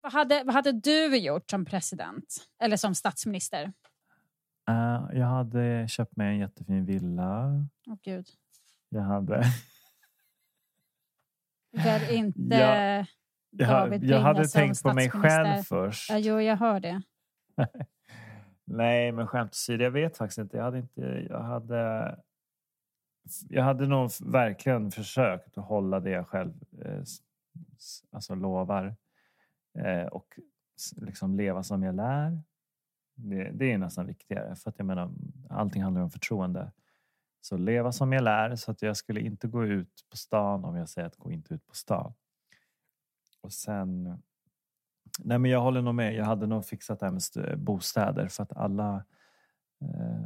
Vad hade, vad hade du gjort som president? Eller som statsminister? Uh, jag hade köpt mig en jättefin villa. Åh gud. Jag hade... Väl inte Jag- Jag, David jag hade Bringa som tänkt på mig själv först. Ja, jo, jag hör det. Nej, men skämt åsido, jag vet faktiskt inte. Jag hade inte... Jag hade... Jag hade nog verkligen försökt att hålla det jag själv eh, alltså lovar. Eh, och liksom leva som jag lär. Det, det är nästan viktigare. För att jag menar, allting handlar om förtroende. Så leva som jag lär. Så att jag skulle inte gå ut på stan om jag säger att gå inte ut på stan. Och sen... Nej men jag håller nog med. Jag hade nog fixat det här med bostäder för att alla... Eh,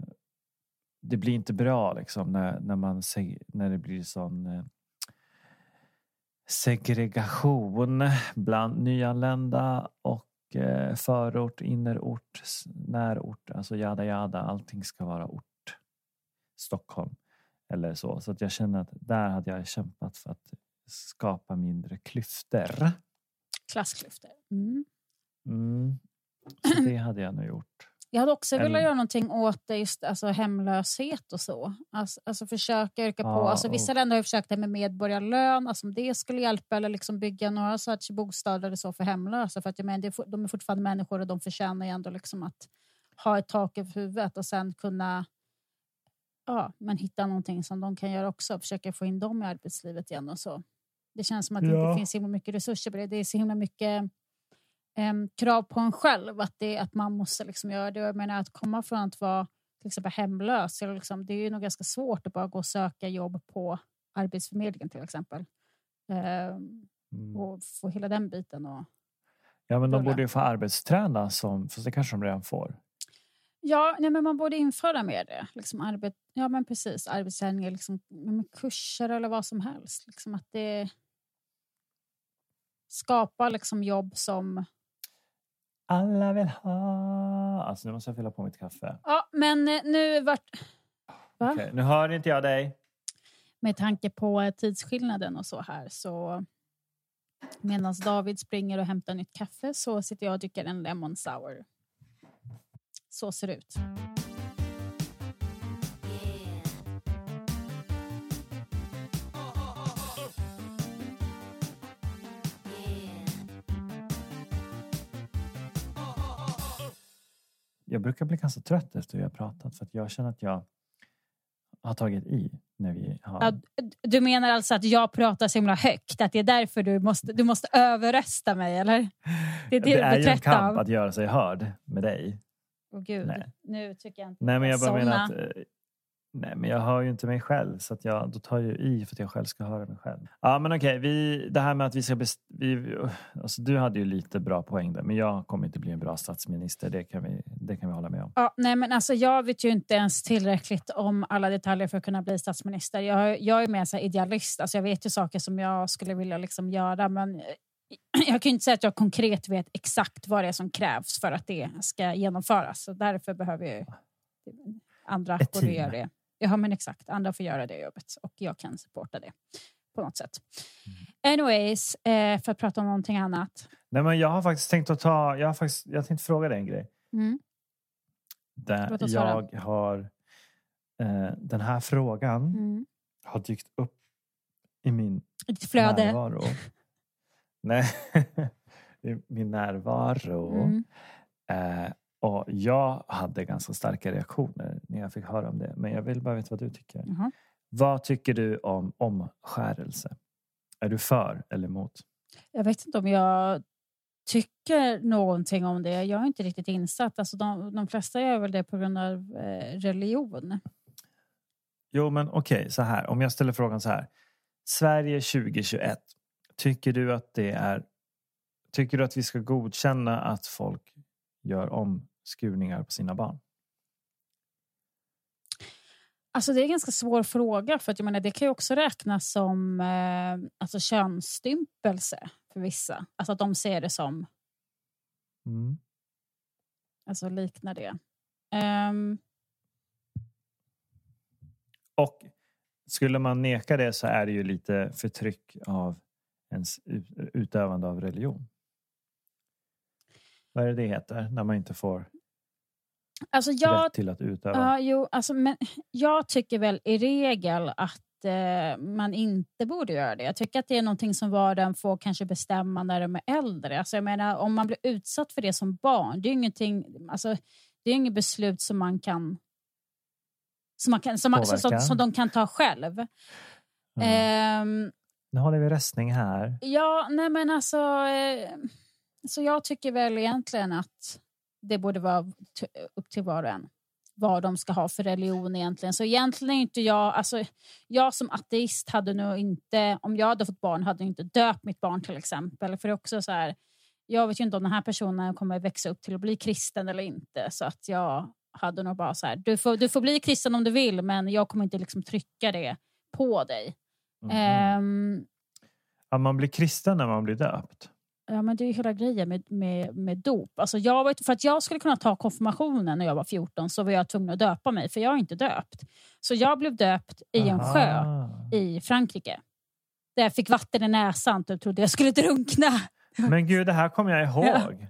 det blir inte bra liksom när, när, man, när det blir sån eh, segregation bland nyanlända och eh, förort, innerort, närort, alltså jada jada. Allting ska vara ort. Stockholm eller så. Så att jag känner att där hade jag kämpat för att skapa mindre klyftor. Klassklyftor. Mm. Mm. Så det hade jag nog gjort. Jag hade också velat göra någonting åt det, just alltså, hemlöshet och så. Alltså, alltså försöka yrka på. Ja, Alltså, vissa och- länder har försökt det med medborgarlön, alltså, om det skulle hjälpa eller liksom bygga några sorts bostäder eller så för hemlösa. För att, jag menar, de är fortfarande människor och de förtjänar ju ändå liksom att ha ett tak över huvudet och sen kunna ja, men hitta någonting som de kan göra också. Försöka få in dem i arbetslivet igen och så. Det känns som att det Ja. inte finns så mycket resurser på det. Det är så himla mycket em, krav på en själv att, det, att man måste liksom göra det. Jag menar att komma från att vara till exempel hemlös, eller liksom, det är ju nog ganska svårt att bara gå och söka jobb på Arbetsförmedlingen till exempel. Em, Mm. och få hela den biten. Och... Ja, men de rulla. borde ju få arbetsträna, som, fast det kanske de redan får. Ja, nej, men man borde införa mer det. Liksom arbet, ja, men precis. Arbetsträning, liksom, kurser eller vad som helst. Liksom att det skapar liksom jobb som... Alla vill ha... Alltså, nu måste jag fylla på mitt kaffe. Ja, men eh, nu vart... Va? Okej, nu hör inte jag dig. med tanke på tidsskillnaden och så här så medan David springer och hämtar nytt kaffe så sitter jag och dricker en lemon sour. Så ser det ut. Jag brukar bli ganska trött efter vi har pratat för att jag känner att jag har tagit i när vi har... Ja, du menar alltså att jag pratar så himla högt? Att det är därför du måste, du måste överrösta mig, eller? Det är det, det är ju en kamp av? att göra sig hörd med dig. Åh gud, Nej. nu tycker jag inte Nej, men jag bara somna. menar att... Nej, men jag hör ju inte mig själv så att jag, då tar jag ju i för att jag själv ska höra mig själv. Ja, men okej. Vi, det här med att vi ska... Best, vi, alltså, du hade ju lite bra poäng där, men jag kommer inte bli en bra statsminister. Det kan vi, det kan vi hålla med om. Ja, nej, men alltså, jag vet ju inte ens tillräckligt om alla detaljer för att kunna bli statsminister. Jag, jag är mer så idealist. Alltså, jag vet ju saker som jag skulle vilja liksom göra, men eh, jag kan ju inte säga att jag konkret vet exakt vad det är som krävs för att det ska genomföras. Så därför behöver jag andra göra det. Ja, men exakt. Andra får göra det jobbet och jag kan supporta det på något sätt. Mm. Anyways, eh, för att prata om någonting annat. Nej, men jag har faktiskt tänkt att ta... Jag har faktiskt, jag tänkte fråga dig en grej. Mm. Där jag har... Eh, den här frågan Mm. har dykt upp i min Ditt flöde. närvaro. Nej, min närvaro. Mm. Eh, och jag hade ganska starka reaktioner när jag fick höra om det. Men jag vill bara veta vad du tycker. Jaha. Vad tycker du om omskärelse? Är du för eller emot? Jag vet inte om jag tycker någonting om det. Jag är inte riktigt insatt. Alltså de, de flesta gör väl det på grund av eh, religion. Jo, men okej, så här. Om jag ställer frågan så här. Sverige 2021. Tycker du att det är... Tycker du att vi ska godkänna att folk gör omskurningar på sina barn? Alltså det är en ganska svår fråga för att jag menar, det kan ju också räknas som eh, alltså könsstympelse för vissa. Alltså att de ser det som, Mm. alltså liknar det. Ehm, Och skulle man neka det så är det ju lite förtryck av ens ut- utövande av religion. Vad är det det heter när man inte får Alltså jag, rätt till att utöva? ja, jo, alltså, men jag tycker väl i regel att eh, man inte borde göra det. Jag tycker att det är någonting som var och en får kanske bestämma när de är äldre. Alltså, jag menar, om man blir utsatt för det som barn, det är ingenting, alltså, det är inget beslut som man kan som, man kan, som, man, som, som, de kan ta själv. Mm. Ehm, Nu håller vi röstning här. Ja, nej men alltså... Eh, så jag tycker väl egentligen att det borde vara upp till var och en vad de ska ha för religion egentligen. Så egentligen är inte jag... Alltså, jag som ateist hade nog inte... Om jag hade fått barn hade jag inte döpt mitt barn till exempel. För det är också så här... Jag vet ju inte om den här personen kommer växa upp till att bli kristen eller inte. Så att jag hade nog bara så här... Du får, du får bli kristen om du vill men jag kommer inte liksom trycka det på dig. Mhm. Ehm, Ja, man blir kristen när man blir döpt. Ja, men det är ju hela grejen med, med, med dop. Alltså jag var, för att jag skulle kunna ta konfirmationen när jag var 14 så var jag tvungen att döpa mig, för jag är inte döpt. Så jag blev döpt i en sjö Aha. i Frankrike. Där jag fick vatten i näsan och trodde jag skulle drunkna. Men gud, det här kommer jag ihåg. Ja.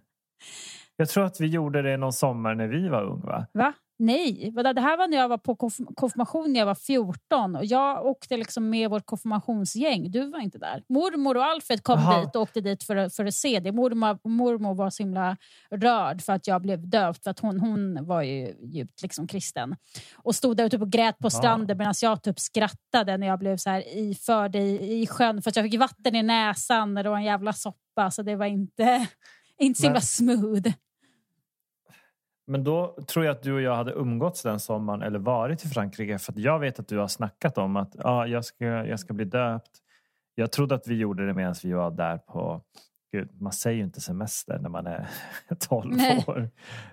Jag tror att vi gjorde det någon sommar när vi var unga. Va? Va? Nej, det här var när jag var på konf- konfirmation när jag var 14 och jag åkte liksom med vårt konfirmationsgäng. Du var inte där. Mormor och Alfred kom Jaha. dit och åkte dit för, för att se det. Mormor, mormor var så himla rörd för att jag blev döpt för att hon, hon var ju djupt liksom kristen. Och stod där ute och grät på stranden medan jag typ skrattade när jag blev så här iförd i, i sjön för att jag fick vatten i näsan när det var en jävla soppa. Så det var inte, inte så himla smooth. Men då tror jag att du och jag hade umgåtts den sommaren eller varit i Frankrike. För jag vet att du har snackat om att ja, jag, ska, jag ska bli döpt. Jag trodde att vi gjorde det medan vi var där på... Gud, man säger ju inte semester när man är 12 Nej. år.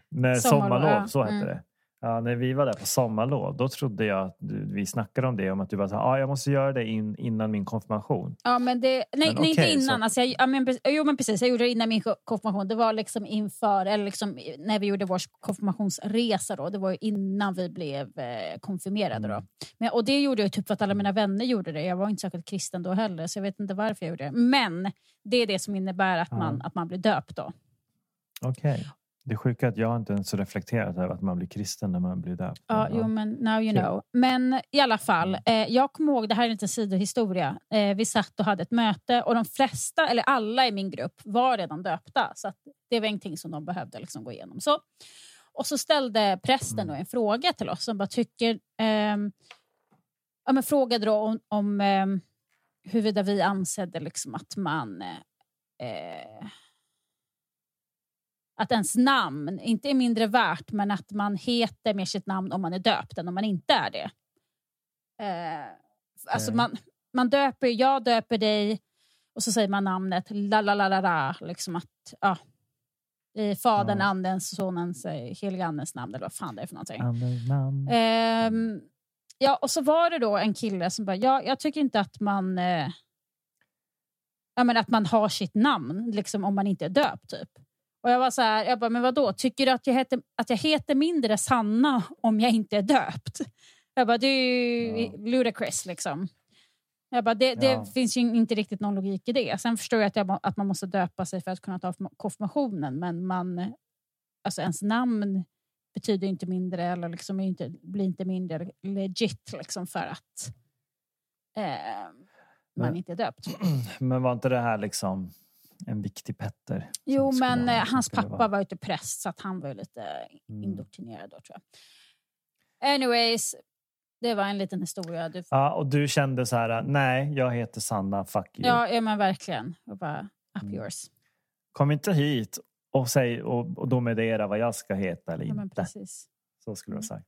När Sommarlov, sommarlov, så hette Mm. det. Ja, när vi var där på sommarlov, då trodde jag att du, vi snackade om det. Om att du var så här, ja, jag måste göra det in, innan min konfirmation. Ja, men det, nej, Men nej inte okej, innan. så- Alltså jag, ja, men, jo, men precis. Jag gjorde det innan min ko- konfirmation. Det var liksom inför, eller liksom när vi gjorde vår konfirmationsresa. Då. Det var ju innan vi blev eh, konfirmerade. Då. Mm. Men, och det gjorde jag typ för att alla mina vänner gjorde det. Jag var inte särskilt kristen då heller, så jag vet inte varför jag gjorde det. Men det är det som innebär att, man, att man blir döpt. då. Okej. Det sjuka är att jag inte ens reflekterat över att man blir kristen när man blir döpt. Ja, jo, men now you Kul. know. Men i alla fall, eh, jag kommer ihåg, det här är inte en sidohistoria. Eh, vi satt och hade ett möte och de flesta, eller alla i min grupp, var redan döpta. Så det var ingenting som de behövde liksom gå igenom. Så, och så ställde prästen då en fråga till oss som bara tycker... ehm, ja, men frågade då om, om ehm, huruvida vi ansedde liksom att man... Eh, att ens namn inte är mindre värt men att man heter med sitt namn om man är döpt än om man inte är det. Eh, alltså Okej. man, man döper, jag döper dig och så säger man namnet la la la la la liksom att ja, i Fadern, Ja. Andens, Sonens, eh, Helige Andens namn eller vad fan det är för någonting. Ehm, ja, och så var det då en kille som bara, ja, jag tycker inte att man eh, ja, men att man har sitt namn liksom, om man inte är döpt. Typ. Och jag var så här, jag bara, men vadå, tycker du att jag, heter, att jag heter mindre Sanna om jag inte är döpt? Jag bara, det är ju Ja. ludicrous liksom. Jag bara, det, det Ja. finns ju inte riktigt någon logik i det. Sen förstår jag att, jag, att man måste döpa sig för att kunna ta konfirmationen, men man, alltså ens namn betyder inte mindre eller liksom inte, blir inte mindre legit liksom för att eh, man Men- inte är döpt. Men var inte det här liksom en viktig Petter? Jo, men ha- eh, hans pappa var ju inte präst så att han var ju lite Mm. indoktrinerad då tror jag. Anyways, det var en liten historia. Du, Ja, och du kände så här, nej, jag heter Sanna, fuck you. ja, ja, men verkligen. Och bara, up Mm. yours. Kom inte hit och, säg, och, och domedera vad jag ska heta eller Ja, men inte. precis. Så skulle du ha sagt.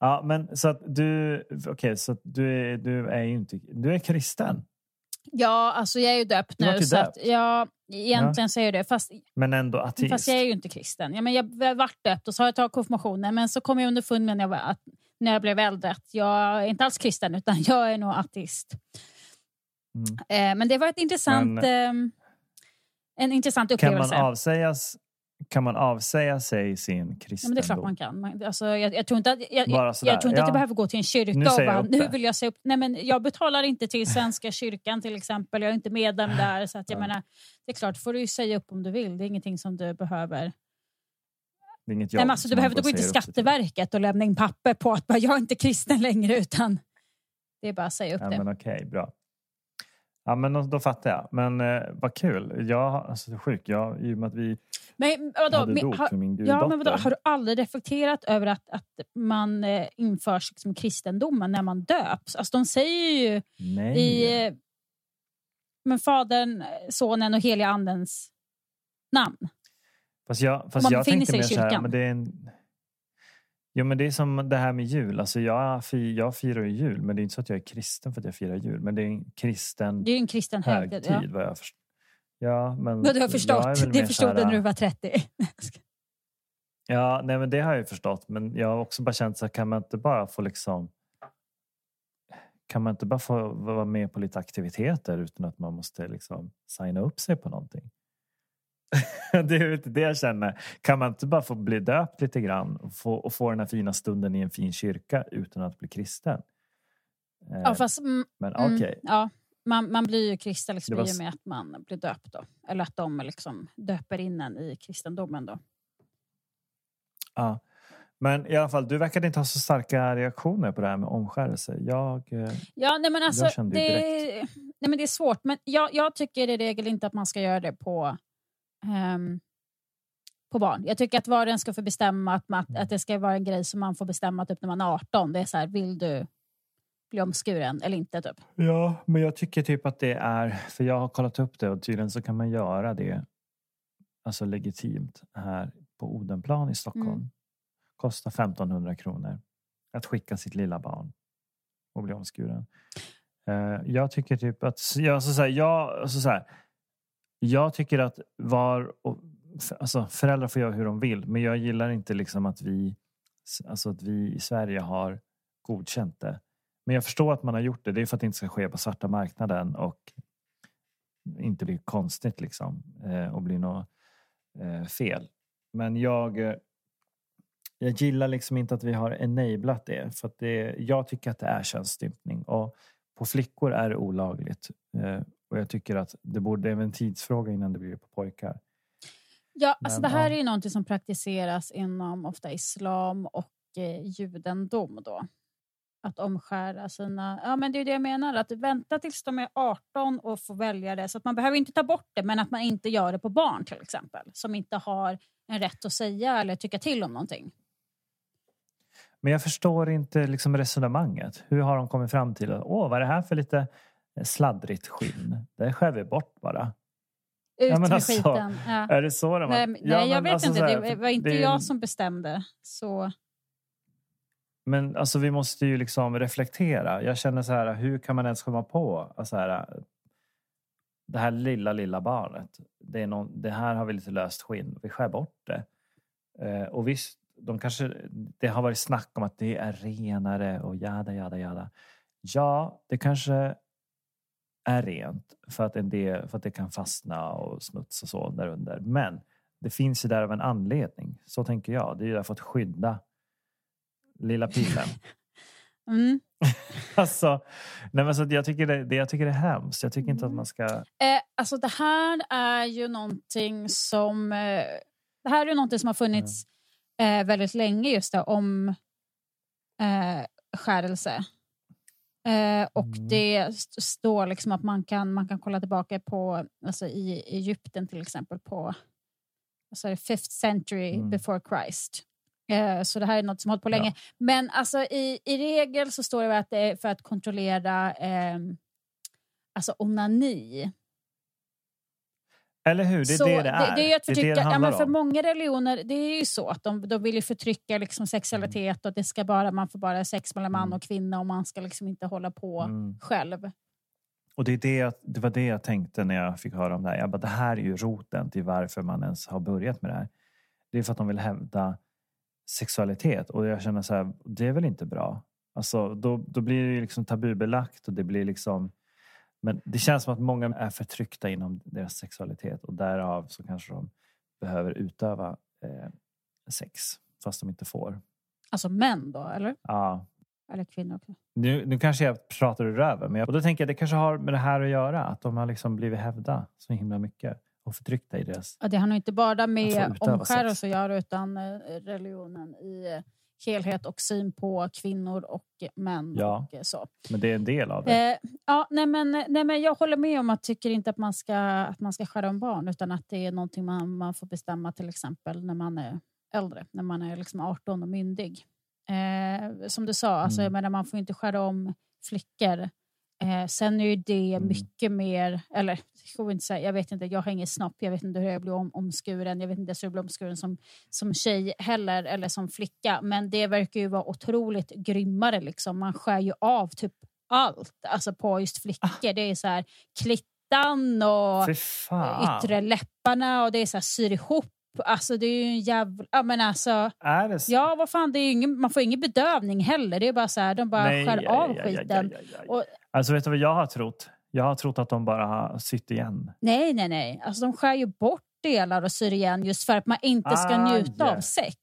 Ja, men så att du, okej, så att du är, du är ju inte, du är kristen, Ja, alltså jag är ju döpt nu. Så att, döpt. ja, egentligen så är det. Fast men ändå ateist. Fast jag är ju inte kristen. Ja, men jag har varit döpt och så har jag tagit konfirmationen. Men så kom jag underfund med när jag, var, att, när jag blev äldre att jag är inte alls kristen utan jag är nog ateist. Mm. Eh, men det var ett intressant, Men- eh, en intressant Kan man, upplevelse. avsägas, kan man avsäga sig sin Ja, kristendom? men det är klart man kan. Man, alltså, jag, jag tror inte att, jag, jag, jag tror inte att ja. jag behöver gå till en kyrka Nu och bara, nu vill jag säga upp. Nej, men jag betalar inte till Svenska kyrkan till exempel. Jag är inte medlem där. Så att jag Ja. menar, det är klart, får du säga upp om du vill. Det är ingenting som du behöver Det är inget jobb. Nej, alltså, du behöver inte gå till. Skatteverket och lämna in papper på att bara, jag är inte kristen längre utan det är bara att säga upp Ja, det. men okej, bra. Ja, men då, då fattar jag. Men eh, vad kul. Jag, alltså, det är sjukt. Jag, I och med att vi Men vadå, hade dop har, för min ja, guddotter. men vadå, har du aldrig reflekterat över att, att man eh, införs liksom kristendomen när man döps? Alltså, de säger ju Nej. i eh, men Fadern, Sonen och heliga Andens namn. Fast jag, fast man jag tänkte mer så här, men det är en... Jo, men det är som det här med jul. Alltså jag, jag firar ju jul, men det är inte så att jag är kristen för att jag firar jul. Men det är en kristen Det är en kristen högtid. Ja. vad jag förstår. Ja, men Men du har förstått. Det förstod du när du var 30. Ja, nej, men det har jag ju förstått. Men jag har också bara känt så här, kan man inte bara få liksom... Kan man inte bara få vara med på lite aktiviteter utan att man måste liksom signa upp sig på någonting? det är inte det jag känner. Kan man inte bara få bli döpt lite grann och få, och få den här fina stunden i en fin kyrka utan att bli kristen? Eh, Ja, fast, mm, men mm, okej. ja, man, man blir ju kristen liksom, var i och med att man blir döpt. Då. Eller att de liksom döper in en i kristendomen. Då. Ja. Men i alla fall, du verkade inte ha så starka reaktioner på det här med omskärelse. Jag... Eh, Ja, nej, men alltså, Jag kände det, nej, men det är svårt. Men jag, jag tycker i regel inte att man ska göra det på, ehm, på barn. Jag tycker att var och en ska få bestämma att, man, att det ska vara en grej som man får bestämma typ när man är 18. Det är så här, vill du bli omskuren eller inte? Typ. Ja, men jag tycker typ att det är, för jag har kollat upp det och tydligen så kan man göra det alltså legitimt här på Odenplan i Stockholm. Mm. Kostar 1500 kronor att skicka sitt lilla barn och bli omskuren. Eh, jag tycker typ att, jag, alltså så här, jag, alltså så här, jag tycker att var och, alltså föräldrar får göra hur de vill, men jag gillar inte liksom att vi, alltså att vi i Sverige har godkänt det. Men jag förstår att man har gjort det. Det är för att det inte ska ske på svarta marknaden och inte bli konstigt liksom eh, och bli något eh, fel. Men jag, eh, jag gillar liksom inte att vi har enablat det. För att det, jag tycker att det är könsstympning och på flickor är det olagligt. Och jag tycker att det borde det är en tidsfråga innan det blir på pojkar. Ja, alltså Men, det här ja. är ju någonting som praktiseras inom ofta islam och eh, judendom. Då. Att omskära sina... Ja, men det är det jag menar. Att vänta tills de är 18 och få välja det. Så att man behöver inte ta bort det, men att man inte gör det på barn till exempel. Som inte har en rätt att säga eller tycka till om någonting. Men jag förstår inte liksom resonemanget. Hur har de kommit fram till att åh, vad är det här för lite sladdrigt skinn? Det skär vi bort bara. Ut Ja, men med alltså, skiten. Ja. Är det så de har- Nej, men- Ja, nej jag men vet alltså inte. här, det var inte det jag som bestämde. Så... Men alltså vi måste ju liksom reflektera. Jag känner så här, hur kan man ens komma på alltså här, det här lilla, lilla barnet. Det, är någon, det här har vi lite löst skinn. Vi skär bort det. Eh, och visst, de kanske, det har varit snack om att det är renare och jada, jada, jada. Ja, det kanske är rent för att, en del, för att det kan fastna och smuts och så där under. Men det finns ju där av en anledning. Så tänker jag. Det är ju därför att skydda lilla pillen. Mm. Alltså, nej men så jag, tycker det, det, jag tycker det är hemskt. Jag tycker inte att man ska... Eh, alltså det här är ju någonting som... Eh, det här är ju någonting som har funnits eh, väldigt länge just det, om eh, skärelse. Eh, och Mm. det st- står liksom att man kan, man kan kolla tillbaka på, alltså i Egypten till exempel, på alltså 5th century Mm. before Christ. Eh, så det här är något som har hållit på länge. Men alltså i, i regel så står det att det är för att kontrollera eh, alltså onani. Eller hur? Det är så det det är. Det, är ju att det är förtrycka, det det ja, men för om. många religioner det är ju så att de, de vill ju förtrycka liksom sexualitet och det ska bara, man får bara ha sex mellan man Mm. och kvinna och man ska liksom inte hålla på Mm. själv. Och det, är det, det var det jag tänkte när jag fick höra om det här. Jag bara, det här är ju roten till varför man ens har börjat med det här. Det är för att de vill hävda sexualitet. Och jag känner så här, det är väl inte bra? Alltså, då, då blir det liksom tabubelagt och det blir liksom... Men det känns som att många är förtryckta inom deras sexualitet och därav så kanske de behöver utöva eh, sex fast de inte får. Alltså män då, eller? Ja, Eller kvinnor också. nu, nu kanske jag pratar ur röven, men jag, och då tänker jag det kanske har med det här att göra. Att de har liksom blivit hävda så himla mycket. och förtryckta i deras... Ja, det har nog inte bara med omskärelse att göra utan eh, religionen i eh, helhet och syn på kvinnor och män. Ja. Och eh, så. Men det är en del av det. Eh, ja, nej, men, nej, men jag håller med om att tycker inte att man ska, att man ska skära om barn utan att det är någonting man, man får bestämma till exempel när man är äldre, när man är liksom 18 och myndig. Eh, som du sa, alltså, Mm. jag menar, man får inte skära om flickor. Eh, sen är ju det Mm. mycket mer, eller jag, inte säga, jag vet inte, jag har ingen snopp, jag vet inte hur jag blir om, omskuren, jag vet inte hur jag blir omskuren som, som tjej heller, eller som flicka. Men det verkar ju vara otroligt grymmare. Liksom. Man skär ju av typ allt alltså på just flickor. Det är så här klittan och yttre läpparna och det är så här syr ihop. Alltså det är ju en jävla... Ja, men alltså, Är det så? ja, vad fan, det är ingen, man får ingen bedövning heller. Det är bara så här, de bara Nej, skär ja, av ja, skiten. ja. Och- Alltså vet du vad jag har trott? Jag har trott att de bara har sytt igen. Nej, nej, nej. Alltså, de skär ju bort delar och syr igen just för att man inte ska Ah, njuta ja. av sex.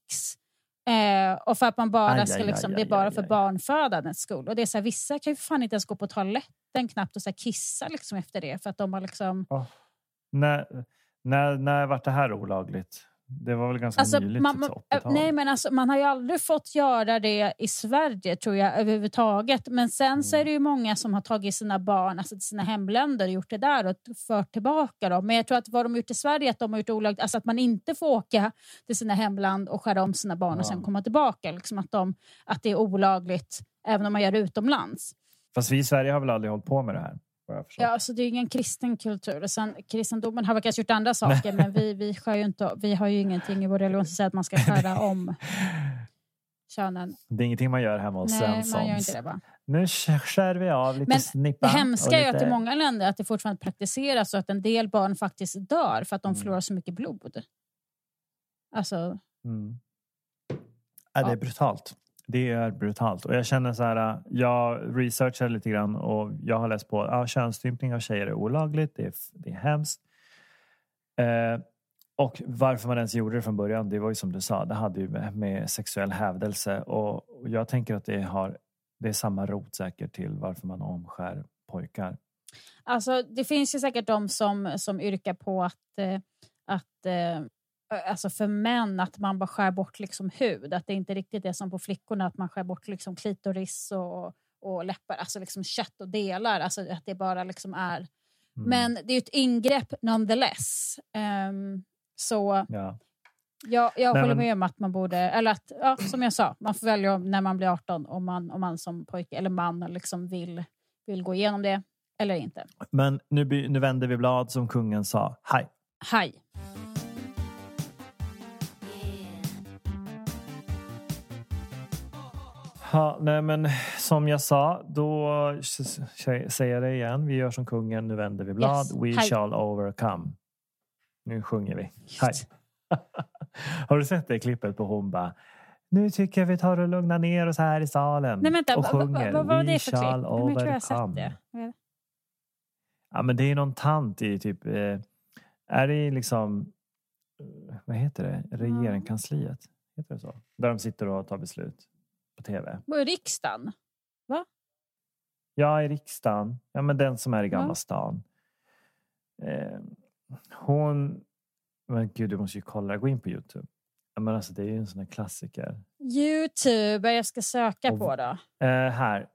Eh, och för att man bara Aj, ska, liksom, aj, det är bara för barnfödandets skull. Och det är så här, vissa kan ju fan inte ens gå på toaletten knappt och så här, kissa liksom efter det för att de har liksom... När, när, när vart det här olagligt? Det var väl ganska Alltså, nyligt, man, typ man, så 80-tal. nej, men alltså, man har ju aldrig fått göra det i Sverige tror jag överhuvudtaget. Men sen så är Mm. det ju många som har tagit sina barn alltså, till sina hemländer och gjort det där och fört tillbaka dem. Men jag tror att vad de gjort i Sverige att de har gjort olagligt, alltså att man inte får åka till sina hemland och skära om sina barn och Ja. sen komma tillbaka. Liksom att, de, att det är olagligt även om man gör det utomlands. Fast vi i Sverige har väl aldrig hållit på med det här? Ja, alltså det är ingen kristen kultur. Och sen, kristendomen har väl kanske gjort andra saker men vi, vi, skär ju inte, vi har ju ingenting i vår religion som säger att man ska skära om könen. Det är ingenting man gör hemma hos Svenssons. Nu skär vi av lite Men snippa. Det hemska och är att lite- i många länder att det fortfarande praktiseras så att en del barn faktiskt dör för att de Mm. förlorar så mycket blod. Alltså, Mm. Ja, det är brutalt. Det är brutalt. Och jag känner så här, jag researchar lite grann och jag har läst på ja, könsstympning av tjejer är olagligt. Det är, det är hemskt. Eh, och varför man ens gjorde det från början, det var ju som du sa, det hade ju med, med sexuell hävdelse. Och, och jag tänker att det, har, det är samma rot säkert till varför man omskär pojkar. alltså, det finns ju säkert de som, som yrkar på att, eh, att eh, alltså för män att man bara skär bort liksom hud. Att det inte riktigt är som på flickorna att man skär bort liksom klitoris och, och läppar, alltså liksom kött och delar. Alltså att det bara liksom är Mm. Men det är ett ingrepp nonetheless. Um, så Ja. jag, jag Nej, håller men- med om att man borde, eller att, ja, som jag sa, man får välja när man blir 18 om man, om man som pojke eller man liksom vill, vill gå igenom det eller inte. Men nu, nu vänder vi blad som kungen sa. Hej! Hej! Ja, nej men som jag sa, då säger jag det igen. Vi gör som kungen, nu vänder vi blad. Yes. We Hej. shall overcome. Nu sjunger vi. Hej. Har du sett det klippet på hon bara nu tycker jag vi tar och lugnar ner oss här i salen. Nej, vänta, och sjunger vad var det för klipp? Jag tror jag har sett det. Ja, men det är någon tant i typ... Eh, är det liksom... eh, Vad heter det? Regeringskansliet? Heter det så? Där de sitter och tar beslut tv. Var det riksdagen? Ja, i riksdagen. Ja, men den som är i Gamla Ja. stan. Eh, hon... Men gud, du måste ju kolla. Gå in på Youtube. Ja, men alltså, det är ju en sån här klassiker. Youtube, jag ska söka Och- på då. Eh, här.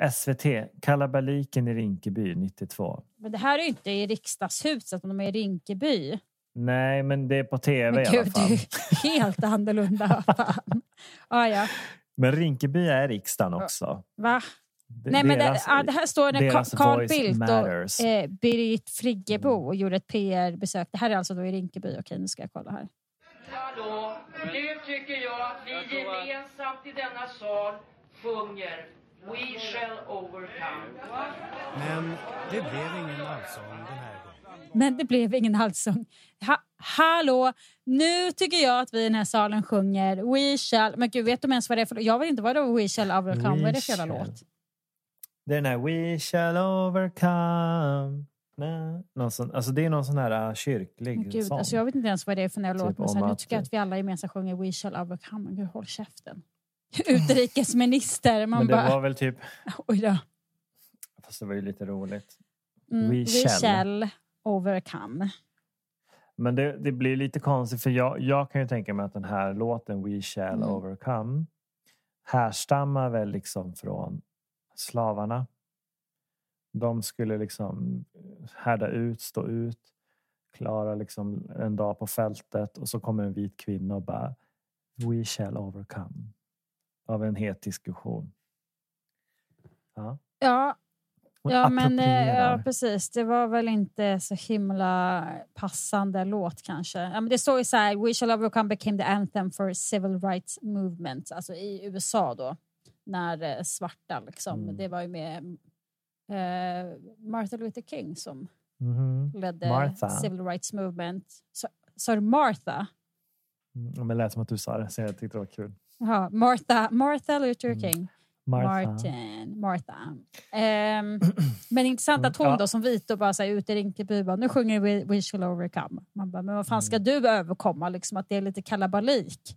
Eh, SVT. Kalabaliken i Rinkeby 92. Men det här är ju inte i riksdagshuset, de är i Rinkeby. Nej, men det är på tv Men i alla gud, det fall. är ju helt annorlunda. Ah, ja. Men Rinkeby är riksdagen också. Va? Det- Nej, men det, deras- ja, det här står när Carl Bildt matters. och eh, Birgit Friggebo Mm. och gjorde ett PR-besök. Det här är alltså då i Rinkeby. Okej, nu ska jag kolla här. Hallå, nu tycker jag att vi gemensamt i denna sal sjunger We shall overcome. Men det blev ingen allsång den här gången. Men det blev ingen allsång. Ha, hallå! Nu tycker jag att vi i den här salen sjunger We shall... Men gud, vet de ens vad det är för Jag vet inte vad det är We shall overcome. Vad är det för jävla låt? Det är den här We shall overcome. Någon sån, alltså det är någon sån här uh, kyrklig Men Gud, sång. alltså jag vet inte ens vad det är för jävla låt. Typ Men om nu tycker jag att vi alla gemensamt sjunger We shall overcome. Men Gud, håll käften. Utrikesminister. Man Men det bara... var väl typ... Oj då. Fast det var ju lite roligt. Mm, We we shall. shall overcome. Men det, det blir lite konstigt för jag, jag kan ju tänka mig att den här låten We shall Mm. overcome härstammar väl liksom från slavarna. De skulle liksom härda ut, stå ut, klara liksom en dag på fältet och så kommer en vit kvinna och bara We shall overcome. Av en het diskussion. Ja. Ja, Ja men eh, ja, precis. Det var väl inte så himla passande låt kanske. Ja, men det står ju så här, We shall overcome became the anthem for civil rights movement. Alltså i USA då. När eh, svarta liksom. Mm. Det var ju med eh, Martin Luther King som Mhm. ledde Martha. civil rights movement. Sa du Martha? Mm, men det lät som att du sa det, så jag tyckte det var kul. Jaha, Martha, Martha Luther Mm. King. Martha. Martin, Martha. Ehm, men intressant att hon Mm, ja. då som vit och bara så här, ute i Rinkeby bara, nu sjunger vi We shall overcome. Man bara, men vad fan ska Mm. du överkomma? Liksom att det är lite kalabalik.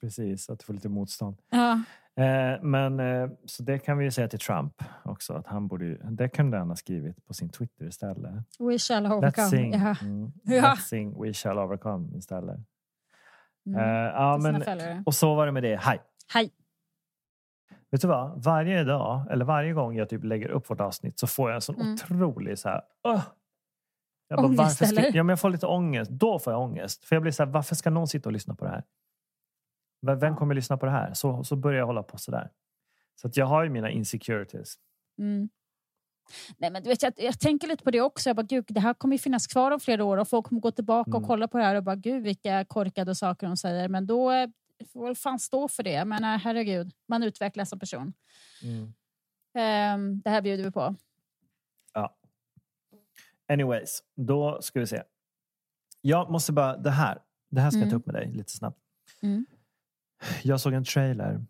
Precis, att du får lite motstånd. Ja, Eh, men eh, så det kan vi ju säga till Trump också. Att han borde det kunde han ha skrivit på sin Twitter istället. We shall Let's overcome. sing, Ja. mm, Ja. let's sing We shall overcome istället. Mm. Eh, ja, men, och så var det med det. Hej! Hej. Vet du vad? Varje dag, eller varje gång jag typ lägger upp vårt avsnitt så får jag en sån Mm. otrolig så här... "Åh!" Jag Ångest, varför ska, ja, men jag får lite ångest. Då får jag ångest. För jag blir så här, varför ska någon sitta och lyssna på det här? Vem Ja. kommer lyssna på det här? Så, så börjar jag hålla på så där. Så att jag har ju mina insecurities. Mm. Nej, men du vet, jag, jag tänker lite på det också. Jag bara, gud, det här kommer ju finnas kvar om flera år och folk kommer gå tillbaka Mm. och kolla på det här och bara, gud vilka korkade saker de säger. Men då eh, får väl fan stå för det. Jag menar, herregud, man utvecklas som person. Ehm, det här bjuder vi på. Anyways, då ska vi se. Jag måste bara, det här. Det här ska jag ta Mm. upp med dig lite snabbt. Mm. Jag såg en trailer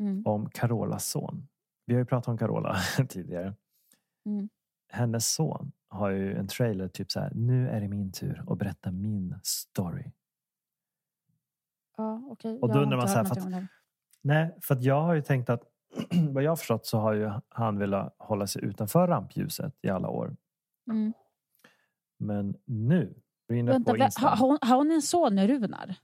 Mm. om Carolas son. Vi har ju pratat om Carola tidigare. Mm. Hennes son har ju en trailer typ så här. Nu är det min tur att berätta min story. Ja, okej. Och då Jag undrar man så här, för att- Nej, för att jag har ju tänkt att vad jag har förstått så har ju han velat hålla sig utanför rampljuset i alla år. Mm. Men nu, Vänta, på Insta. har, hon, har hon en son, Runar?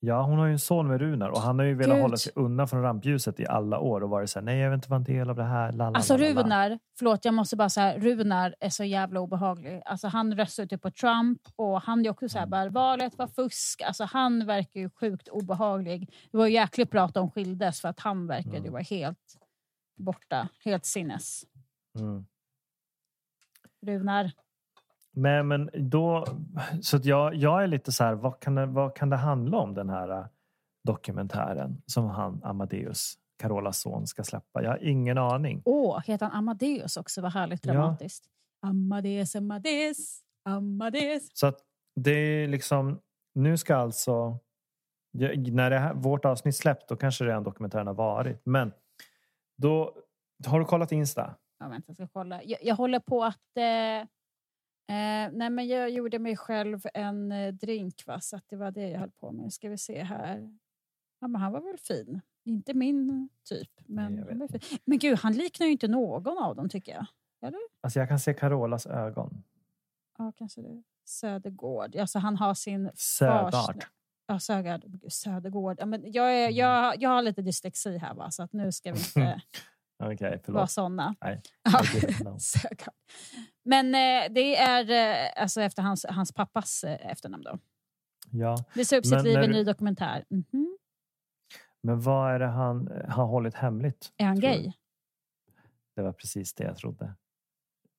Ja, hon har ju en son med Runar och han har ju velat Gud. hålla sig undan från rampljuset i alla år och varit så här, nej jag vill inte vara en del av det här. La, la, Alltså la, la, la." Runar, förlåt jag måste bara säga, Runar är så jävla obehaglig. Alltså han röstar ju typ på Trump och han är också så här, Mm. bara, valet var fusk. Alltså han verkar ju sjukt obehaglig. Det var ju jäkligt bra att de skildes för att han verkade ju Mm. vara helt borta, helt sinnes. Mm. Runar. Nej, men då, så att jag, jag är lite så här, vad kan, det, vad kan det handla om den här äh, dokumentären som han, Amadeus, Carolas son, ska släppa? Jag har ingen aning. Åh, heter han Amadeus också? Vad härligt Ja. dramatiskt. Amadeus, Amadeus, Amadeus. Så att det är liksom, nu ska alltså, ja, när här, vårt avsnitt släppt, då kanske redan dokumentären har varit. Men då, har du kollat Insta? Ja, vänta, jag ska kolla. Jag, jag håller på att... Eh, eh, nej, men jag gjorde mig själv en eh, drink, va? så att det var det jag höll på med. Ska vi se här. Ja, men han var väl fin. Inte min typ. Men, Nej, jag han var vet fin. men gud, han liknar ju inte någon av dem tycker jag. Alltså jag kan se Carolas ögon. Ja, kanske det. Södergård. Alltså, han har sin... Södard. Ja, Sögard, Gud, Södergård. Ja, men jag, är, jag, jag har lite dyslexi här, va? så att nu ska vi inte Vara förlåt. Nej, didn't know. Sögard. Men eh, det är eh, alltså efter hans, hans pappas eh, efternamn. Då. Ja, Visar upp sitt liv i en ny dokumentär. Mhm. men vad är det han eh, har hållit hemligt? Är han gay? Det var precis det jag trodde.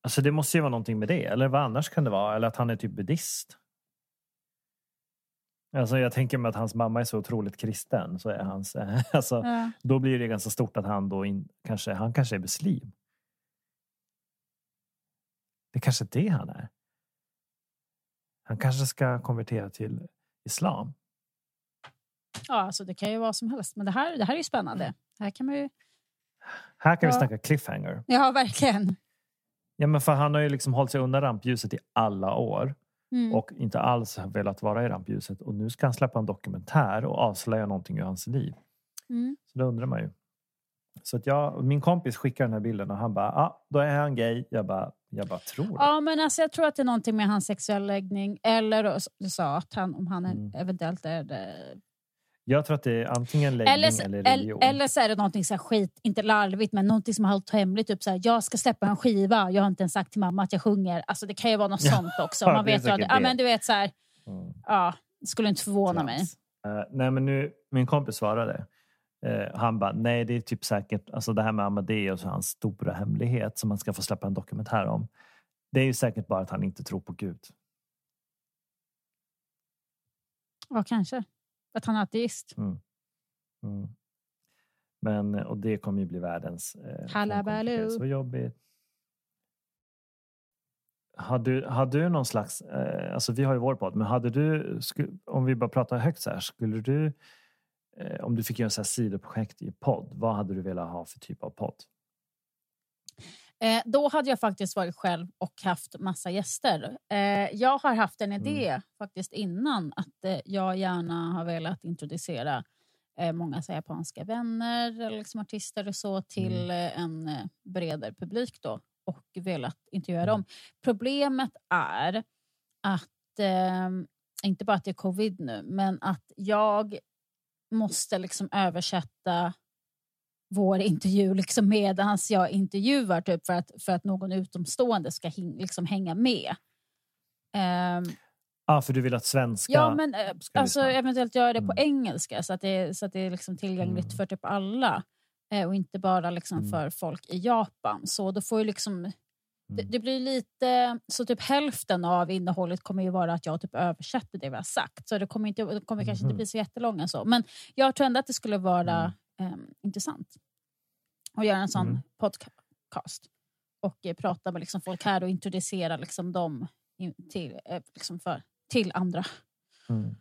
Alltså det måste ju vara någonting med det. Eller vad annars kan det vara? Eller att han är typ buddhist. Alltså jag tänker mig att hans mamma är så otroligt kristen. Så är hans, eh, alltså, Ja. Då blir det ganska stort att han då in, kanske, han kanske är muslim. Det är kanske det han är. Han kanske ska konvertera till islam. ja, alltså det kan ju vara som helst. Men det här, det här är ju spännande. Här kan man ju... Här kan vi Ja. snacka cliffhanger. Ja, verkligen. Ja, men för han har ju liksom hållit sig undan rampljuset i alla år Mm. och inte alls velat vara i rampljuset. Och nu ska han släppa en dokumentär och avslöja någonting ur hans liv. Mm. Så då undrar man ju. Så att jag, min kompis skickar den här bilden och han bara, ah, då är han gay. Jag bara, jag bara tror det. Ja, men alltså, jag tror att det är någonting med hans sexuella läggning. Eller du sa att han, om han Mm. eventuellt är det... Jag tror att det är antingen läggning Eller, eller, eller, religion. eller så är det någonting så här skit, inte larvigt, men någonting som har hållit hemligt. Typ så här, jag ska släppa en skiva, jag har inte ens sagt till mamma att jag sjunger. Alltså, det kan ju vara något sånt också. Man vet ju, ja, men du vet så här, Mm. ja, skulle inte förvåna mig. Trams. Eh, nej, men nu, min kompis svarade. Eh, han bara, nej det är typ säkert, alltså det här med Amadeus och hans stora hemlighet som man ska få släppa en dokumentär om. Det är ju säkert bara att han inte tror på Gud. Ja, kanske. Att han är ateist. Mm. Men, och det kommer ju bli världens... Eh, Hallabaloo. Så jobbigt. Har du, har du någon slags, eh, alltså vi har ju vår podd, men hade du, sku, om vi bara pratar högt så här, skulle du, eh, om du fick göra så här sidoprojekt i podd, vad hade du velat ha för typ av podd? Eh, då hade jag faktiskt varit själv och haft massa gäster. Eh, jag har haft en idé faktiskt innan att eh, jag gärna har velat introducera eh, många så japanska vänner eller liksom artister och så till eh, en eh, bredare publik då och velat intervjua dem. Problemet är att, eh, inte bara att det är covid nu, men att jag måste liksom översätta vår intervju liksom medans jag intervjuar typ för att, för att någon utomstående ska hin, liksom hänga med. Ja, ah, för du vill att svenska... ja, men eh, alltså, lyssna. eventuellt göra det på Mm. engelska så att det, så att det är liksom tillgängligt Mm. för typ alla. Eh, och inte bara liksom Mm. för folk i Japan. Så då får ju liksom... Det, Mm. det blir lite... Så typ hälften av innehållet kommer ju vara att jag typ översätter det vi har sagt. Så det kommer, inte, det kommer kanske inte Mhm. bli så jättelånga så. Men jag tror ändå att det skulle vara ehm, intressant att göra en sån Mm. podcast. Och eh, prata med liksom folk här och introducera liksom dem in, till, eh, liksom för, till andra. Mm.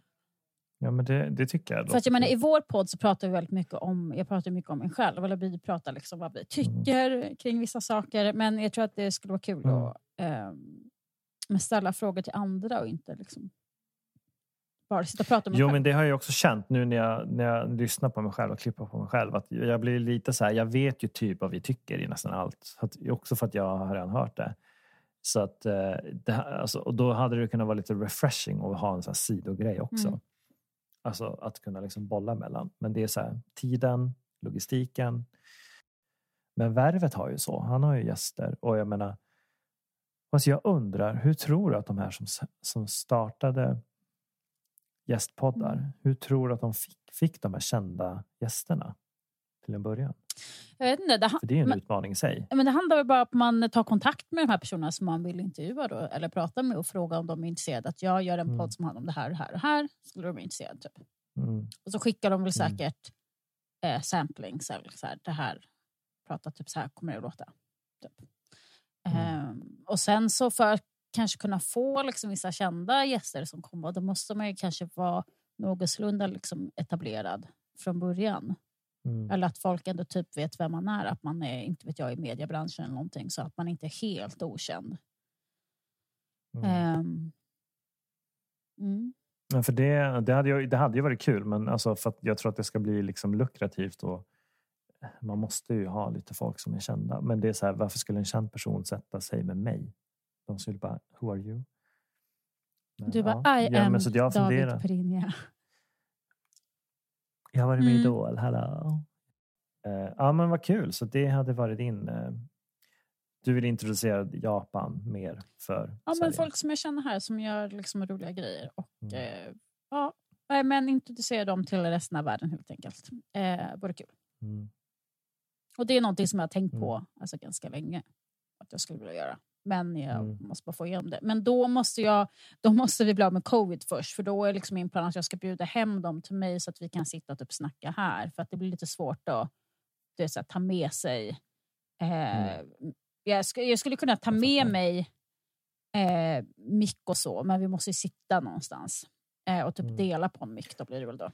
Ja, men det, det tycker jag. För att jag menar, I vår podd så pratar vi väldigt mycket om, jag pratar mycket om mig själv, eller vi pratar liksom vad vi tycker kring vissa saker. Men jag tror att det skulle vara kul Mm. att eh, ställa frågor till andra och inte liksom bara sitta och prata med Jo, själv. men det har jag också känt nu när jag, när jag lyssnar på mig själv och klipper på mig själv. Att jag blir lite så här, jag vet ju typ vad vi tycker i nästan allt. Att, också för att jag har redan hört det. Så att, eh, det, alltså, och då hade det kunnat vara lite refreshing att ha en sån här sidogrej också. Mm. Alltså att kunna liksom bolla mellan. Men det är så här, tiden, logistiken. Men Värvet har ju så. Han har ju gäster. Och jag menar, alltså jag undrar, hur tror du att de här som, som startade gästpoddar, Mm. hur tror du att de fick, fick de här kända gästerna till en början? Jag vet inte, det, För det är en men, utmaning i sig. men det handlar väl bara om att man tar kontakt med de här personerna som man vill intervjua då, eller prata med och fråga om de är intresserade. Att jag gör en Mm. podd som handlar om det här och här och här. Skulle de vara intresserade? Typ. Mm. Och så skickar de väl Mm. säkert eh, samplings. Eller så här, det här, prata typ så här kommer det att låta. Typ. Mm. Ehm, och sen så för att kanske kunna få liksom vissa kända gäster som kommer, då måste man ju kanske vara någorlunda liksom etablerad från början. Mm. Eller att folk ändå typ vet vem man är. Att man är, inte vet jag, i mediebranschen eller någonting. Så att man inte är helt okänd. Mm. Ehm, mm. Men för det, det, hade ju, det hade ju varit kul, men alltså för jag tror att det ska bli liksom lukrativt och man måste ju ha lite folk som är kända. Men det är så här, varför skulle en känd person sätta sig med mig? De skulle bara, who are you? Men, Du bara, ja. I Ja, am men så jag David funderar. Jag har varit med i Mm. Idol, hallå. Eh, ja men vad kul, så det hade varit din... eh, du vill introducera Japan mer för Ja, men Sverige? folk som jag känner här som gör liksom roliga grejer. Och, Mm. eh, ja, men introducera dem till resten av världen helt enkelt. Eh, vore kul. Mm. Och det är någonting som jag har tänkt Mm. på alltså, ganska länge. Att jag skulle vilja göra. Men jag Mm. måste bara få igenom det. Men då måste, jag, då måste vi bli av med covid först. För då är liksom min plan att jag ska bjuda hem dem till mig så att vi kan sitta och typ snacka här. För att det blir lite svårt att du vet, så här, ta med sig. Eh, jag, sk- jag skulle kunna ta Mm. Med mig eh, mick och så. Men vi måste ju sitta någonstans. Eh, och typ Mm. dela på en mick då blir det väl då.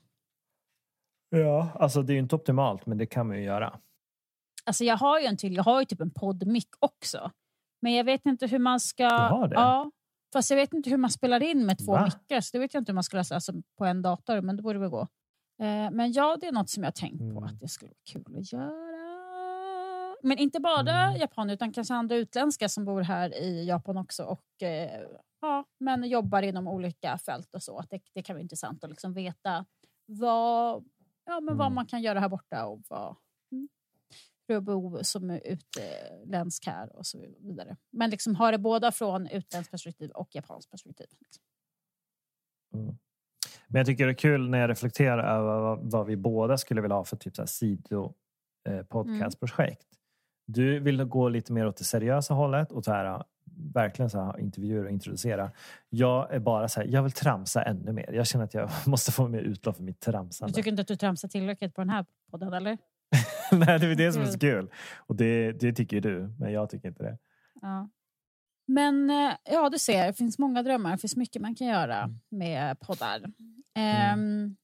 Ja, alltså det är inte optimalt, men det kan man ju göra. Alltså jag har ju en till, jag har ju typ en poddmick också. Men jag vet inte hur man ska... Du har det? Ja. Fast jag vet inte hur man spelar in med två Va? mickar. Så det vet jag inte hur man ska lösa alltså, på en dator. Men det borde väl gå. Eh, men ja, det är något som jag tänkt på Mm. att det skulle vara kul att göra. Men inte bara Mm. japaner utan kanske andra utländska som bor här i Japan också och eh, ja, men jobbar inom olika fält och så. Det, det kan vara intressant att liksom veta vad, ja, men vad Mm. man kan göra här borta och vad, mm, bo som utländsk här och så vidare. Men liksom ha det båda från utländskt perspektiv och japanskt perspektiv. Mm. Men jag tycker det är kul när jag reflekterar över vad, vi båda skulle vilja ha för typ så här sido eh, podcastprojekt. Du vill gå lite mer åt det seriösa hållet och så här, verkligen så här, intervjuer och introducera. Jag är bara så här, jag vill tramsa ännu mer. Jag känner att jag måste få mer utlopp för mitt Du tramsande. tycker inte att du tramsar tillräckligt på den här podden eller? Nej, det är det som är så kul. Och det, det tycker du, men jag tycker inte det. Ja. Men eh, ja, du ser, det finns många drömmar. Det finns mycket man kan göra Mm. med poddar. Ehm,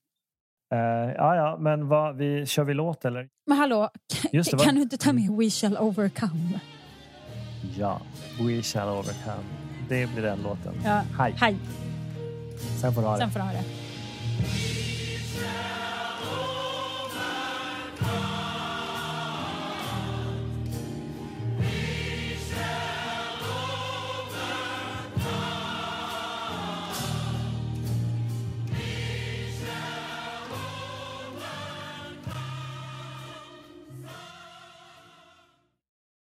Eh, ja, ja, men vad, vi, kör vi låt eller? Men hallå, Just det, kan du inte ta med We shall overcome? Ja, We shall overcome. Det blir den låten. Ja. Hej. Hej, Sen får du ha det. sen får du ha det.